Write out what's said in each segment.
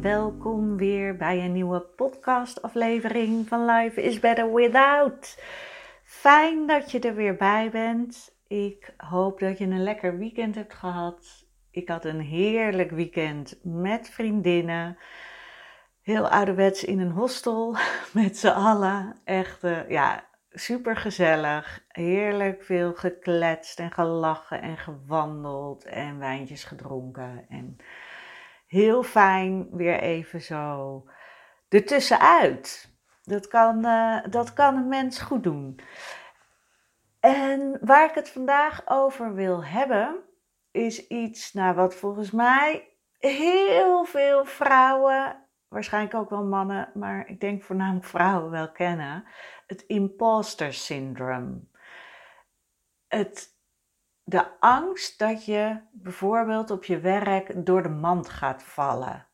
welkom weer bij een nieuwe podcastaflevering van Life is Better Without. Fijn dat je er weer bij bent. Ik hoop dat je een lekker weekend hebt gehad. Ik had een heerlijk weekend met vriendinnen. Heel ouderwets in een hostel met z'n allen. Echt, uh, ja, super gezellig. Heerlijk veel gekletst en gelachen en gewandeld en wijntjes gedronken. En heel fijn weer even zo ertussenuit. Dat kan, uh, dat kan een mens goed doen. En waar ik het vandaag over wil hebben, is iets nou, wat volgens mij heel veel vrouwen, waarschijnlijk ook wel mannen, maar ik denk voornamelijk vrouwen wel kennen: het imposter syndrome. Het de angst dat je bijvoorbeeld op je werk door de mand gaat vallen.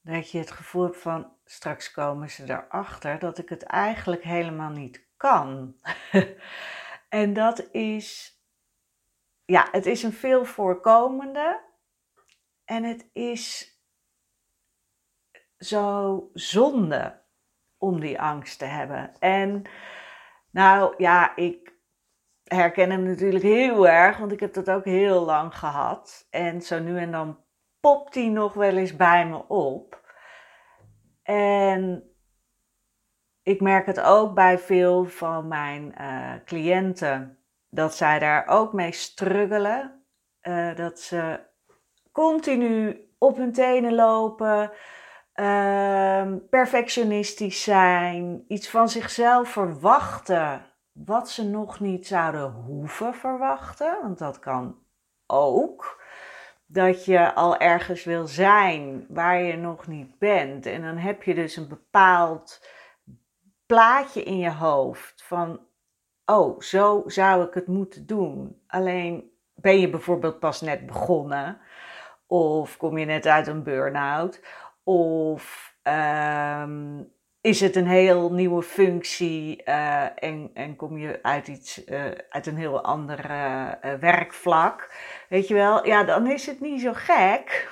Dat je het gevoel hebt van straks komen ze erachter dat ik het eigenlijk helemaal niet kan. en dat is, ja, het is een veel voorkomende en het is zo zonde om die angst te hebben. En nou ja, ik herken hem natuurlijk heel erg, want ik heb dat ook heel lang gehad. En zo nu en dan popt hij nog wel eens bij me op. En ik merk het ook bij veel van mijn uh, cliënten dat zij daar ook mee struggelen. Uh, dat ze continu op hun tenen lopen, uh, perfectionistisch zijn, iets van zichzelf verwachten wat ze nog niet zouden hoeven verwachten, want dat kan ook. Dat je al ergens wil zijn waar je nog niet bent. En dan heb je dus een bepaald plaatje in je hoofd van, oh, zo zou ik het moeten doen. Alleen ben je bijvoorbeeld pas net begonnen, of kom je net uit een burn-out, of um, is het een heel nieuwe functie uh, en, en kom je uit, iets, uh, uit een heel ander uh, werkvlak, weet je wel, ja, dan is het niet zo gek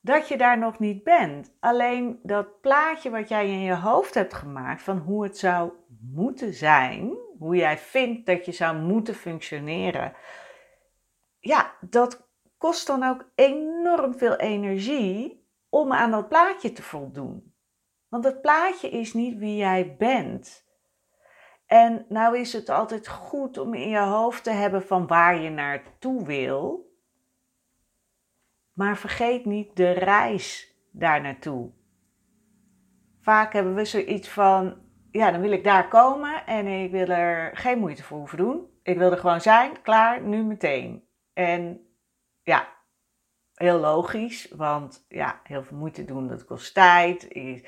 dat je daar nog niet bent. Alleen dat plaatje wat jij in je hoofd hebt gemaakt van hoe het zou moeten zijn, hoe jij vindt dat je zou moeten functioneren, ja, dat kost dan ook enorm veel energie om aan dat plaatje te voldoen. Want het plaatje is niet wie jij bent. En nou is het altijd goed om in je hoofd te hebben van waar je naartoe wil. Maar vergeet niet de reis daar naartoe. Vaak hebben we zoiets van, ja, dan wil ik daar komen en ik wil er geen moeite voor hoeven doen. Ik wil er gewoon zijn, klaar, nu meteen. En ja, heel logisch, want ja, heel veel moeite doen, dat kost tijd, is,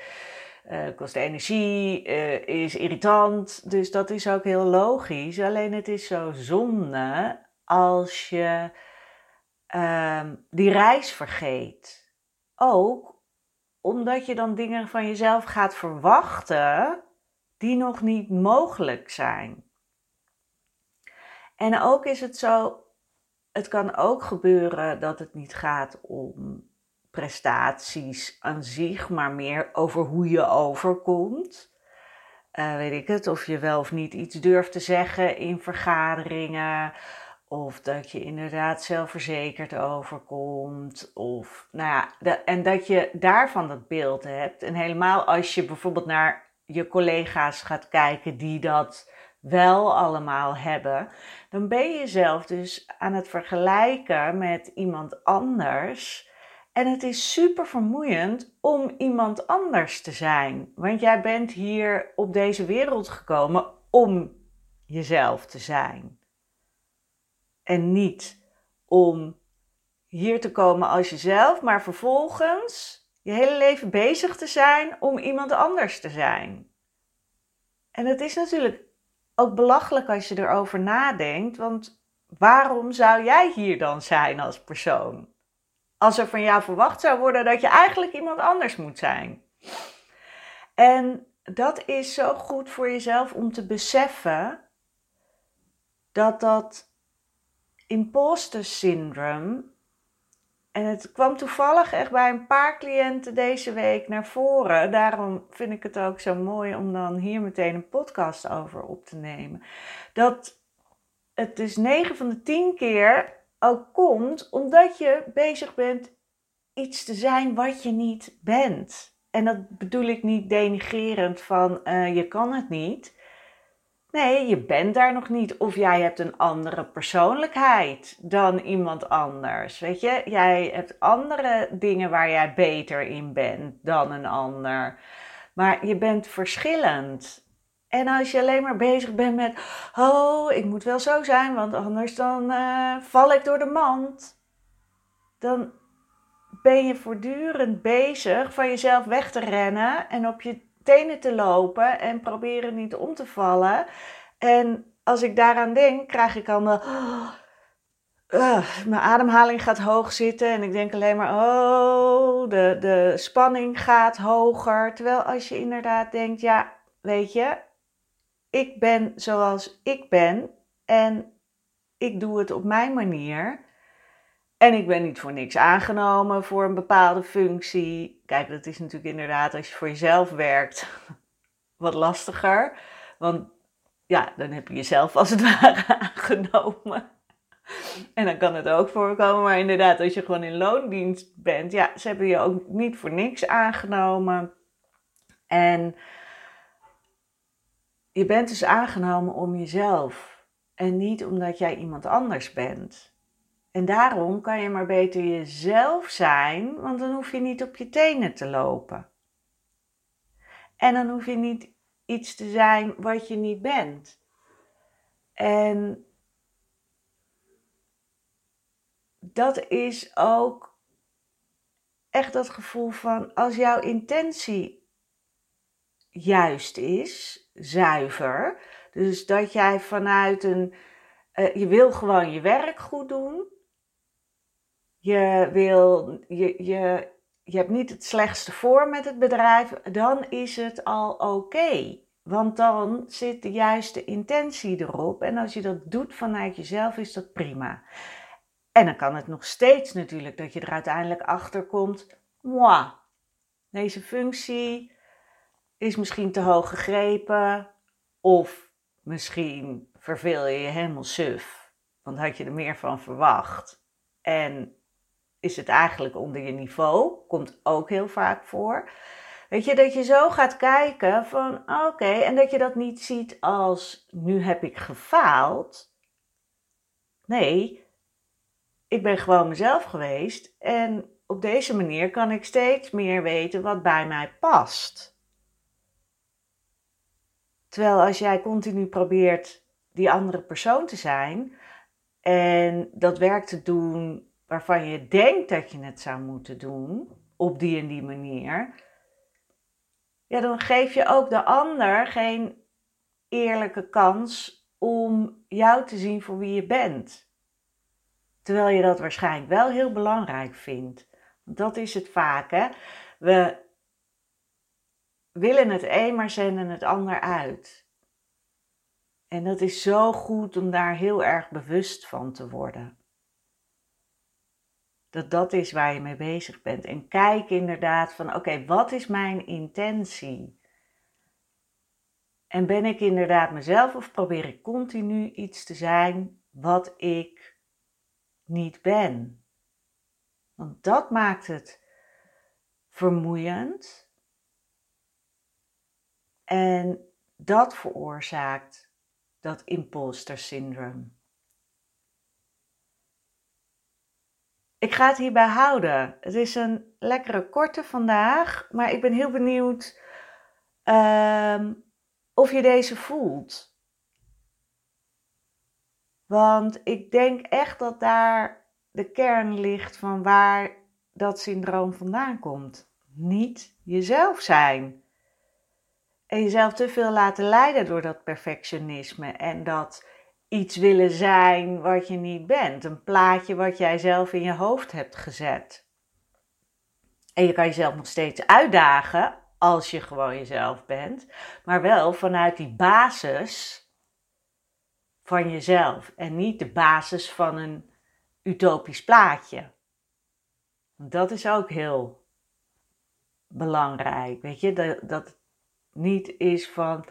uh, kost energie, uh, is irritant. Dus dat is ook heel logisch. Alleen het is zo zonde als je uh, die reis vergeet. Ook omdat je dan dingen van jezelf gaat verwachten die nog niet mogelijk zijn. En ook is het zo het kan ook gebeuren dat het niet gaat om prestaties aan zich, maar meer over hoe je overkomt. Uh, weet ik het, of je wel of niet iets durft te zeggen in vergaderingen. Of dat je inderdaad zelfverzekerd overkomt. Of, nou ja, en dat je daarvan dat beeld hebt. En helemaal als je bijvoorbeeld naar je collega's gaat kijken die dat wel allemaal hebben, dan ben je jezelf dus aan het vergelijken met iemand anders. En het is super vermoeiend om iemand anders te zijn. Want jij bent hier op deze wereld gekomen om jezelf te zijn. En niet om hier te komen als jezelf, maar vervolgens je hele leven bezig te zijn om iemand anders te zijn. En het is natuurlijk ook belachelijk als je erover nadenkt, want waarom zou jij hier dan zijn als persoon? Als er van jou verwacht zou worden dat je eigenlijk iemand anders moet zijn. En dat is zo goed voor jezelf om te beseffen dat dat imposter syndrome en het kwam toevallig echt bij een paar cliënten deze week naar voren. Daarom vind ik het ook zo mooi om dan hier meteen een podcast over op te nemen. Dat het dus 9 van de 10 keer ook komt omdat je bezig bent iets te zijn wat je niet bent. En dat bedoel ik niet denigerend van uh, je kan het niet. Nee, je bent daar nog niet. Of jij hebt een andere persoonlijkheid dan iemand anders. Weet je, jij hebt andere dingen waar jij beter in bent dan een ander. Maar je bent verschillend. En als je alleen maar bezig bent met, oh, ik moet wel zo zijn, want anders dan uh, val ik door de mand. Dan ben je voortdurend bezig van jezelf weg te rennen en op je tenen te lopen en proberen niet om te vallen. En als ik daaraan denk, krijg ik allemaal. Uh, mijn ademhaling gaat hoog zitten en ik denk alleen maar, oh, de, de spanning gaat hoger. Terwijl als je inderdaad denkt, ja, weet je, ik ben zoals ik ben en ik doe het op mijn manier. En ik ben niet voor niks aangenomen voor een bepaalde functie. Kijk, dat is natuurlijk inderdaad als je voor jezelf werkt wat lastiger. Want ja, dan heb je jezelf als het ware aangenomen. En dan kan het ook voorkomen. Maar inderdaad, als je gewoon in loondienst bent, ja, ze hebben je ook niet voor niks aangenomen. En je bent dus aangenomen om jezelf. En niet omdat jij iemand anders bent. En daarom kan je maar beter jezelf zijn, want dan hoef je niet op je tenen te lopen. En dan hoef je niet iets te zijn wat je niet bent. En dat is ook echt dat gevoel van als jouw intentie juist is, zuiver, dus dat jij vanuit een, uh, je wil gewoon je werk goed doen, je, wil, je, je, je hebt niet het slechtste voor met het bedrijf, dan is het al oké. Want dan zit de juiste intentie erop. En als je dat doet vanuit jezelf, is dat prima. En dan kan het nog steeds natuurlijk dat je er uiteindelijk achter komt. Moi, deze functie is misschien te hoog gegrepen. Of misschien verveel je je helemaal suf. Want had je er meer van verwacht. En is het eigenlijk onder je niveau. Komt ook heel vaak voor. Weet je, dat je zo gaat kijken van oké, en dat je dat niet ziet als nu heb ik gefaald. Nee, ik ben gewoon mezelf geweest en op deze manier kan ik steeds meer weten wat bij mij past. Terwijl als jij continu probeert die andere persoon te zijn en dat werk te doen waarvan je denkt dat je het zou moeten doen, op die en die manier, ja, dan geef je ook de ander geen eerlijke kans om jou te zien voor wie je bent. Terwijl je dat waarschijnlijk wel heel belangrijk vindt. Dat is het vaak, hè. We willen het een, maar zenden het ander uit. En dat is zo goed om daar heel erg bewust van te worden dat dat is waar je mee bezig bent. En kijk inderdaad van, oké, wat is mijn intentie? En ben ik inderdaad mezelf of probeer ik continu iets te zijn wat ik niet ben? Want dat maakt het vermoeiend. En dat veroorzaakt dat imposter syndroom. Ik ga het hierbij houden. Het is een lekkere korte vandaag, maar ik ben heel benieuwd ehm, of je deze voelt. Want ik denk echt dat daar de kern ligt van waar dat syndroom vandaan komt. Niet jezelf zijn. En jezelf te veel laten leiden door dat perfectionisme en dat iets willen zijn wat je niet bent. Een plaatje wat jij zelf in je hoofd hebt gezet. En je kan jezelf nog steeds uitdagen als je gewoon jezelf bent, maar wel vanuit die basis van jezelf en niet de basis van een utopisch plaatje. Dat is ook heel belangrijk, weet je, dat, dat niet is van,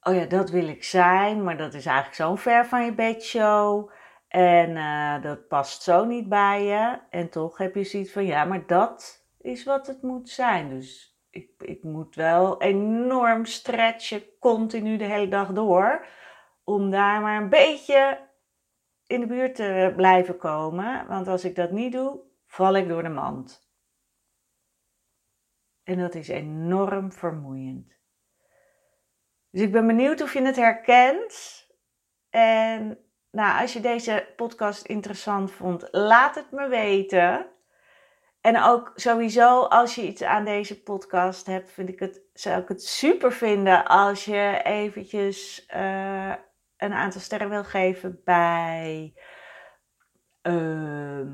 oh ja, dat wil ik zijn, maar dat is eigenlijk zo'n ver van je bedshow en uh, dat past zo niet bij je en toch heb je zoiets van, ja, maar dat is wat het moet zijn, dus ik, ik moet wel enorm stretchen, continu de hele dag door, om daar maar een beetje in de buurt te blijven komen. Want als ik dat niet doe, val ik door de mand. En dat is enorm vermoeiend. Dus ik ben benieuwd of je het herkent. En nou, als je deze podcast interessant vond, laat het me weten. En ook sowieso, als je iets aan deze podcast hebt, vind ik het, zou ik het super vinden als je eventjes uh, een aantal sterren wil geven bij. Uh,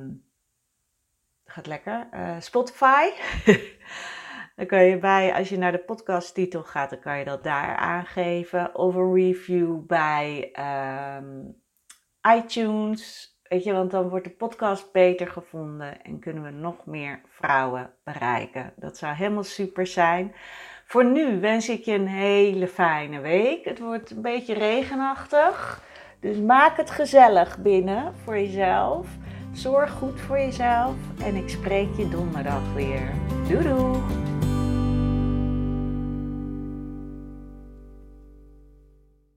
gaat lekker. Uh, Spotify. dan kan je bij, als je naar de podcasttitel gaat, dan kan je dat daar aangeven. Of een review bij um, iTunes. Weet je, want dan wordt de podcast beter gevonden en kunnen we nog meer vrouwen bereiken. Dat zou helemaal super zijn. Voor nu wens ik je een hele fijne week. Het wordt een beetje regenachtig. Dus maak het gezellig binnen voor jezelf. Zorg goed voor jezelf. En ik spreek je donderdag weer. Doei doei!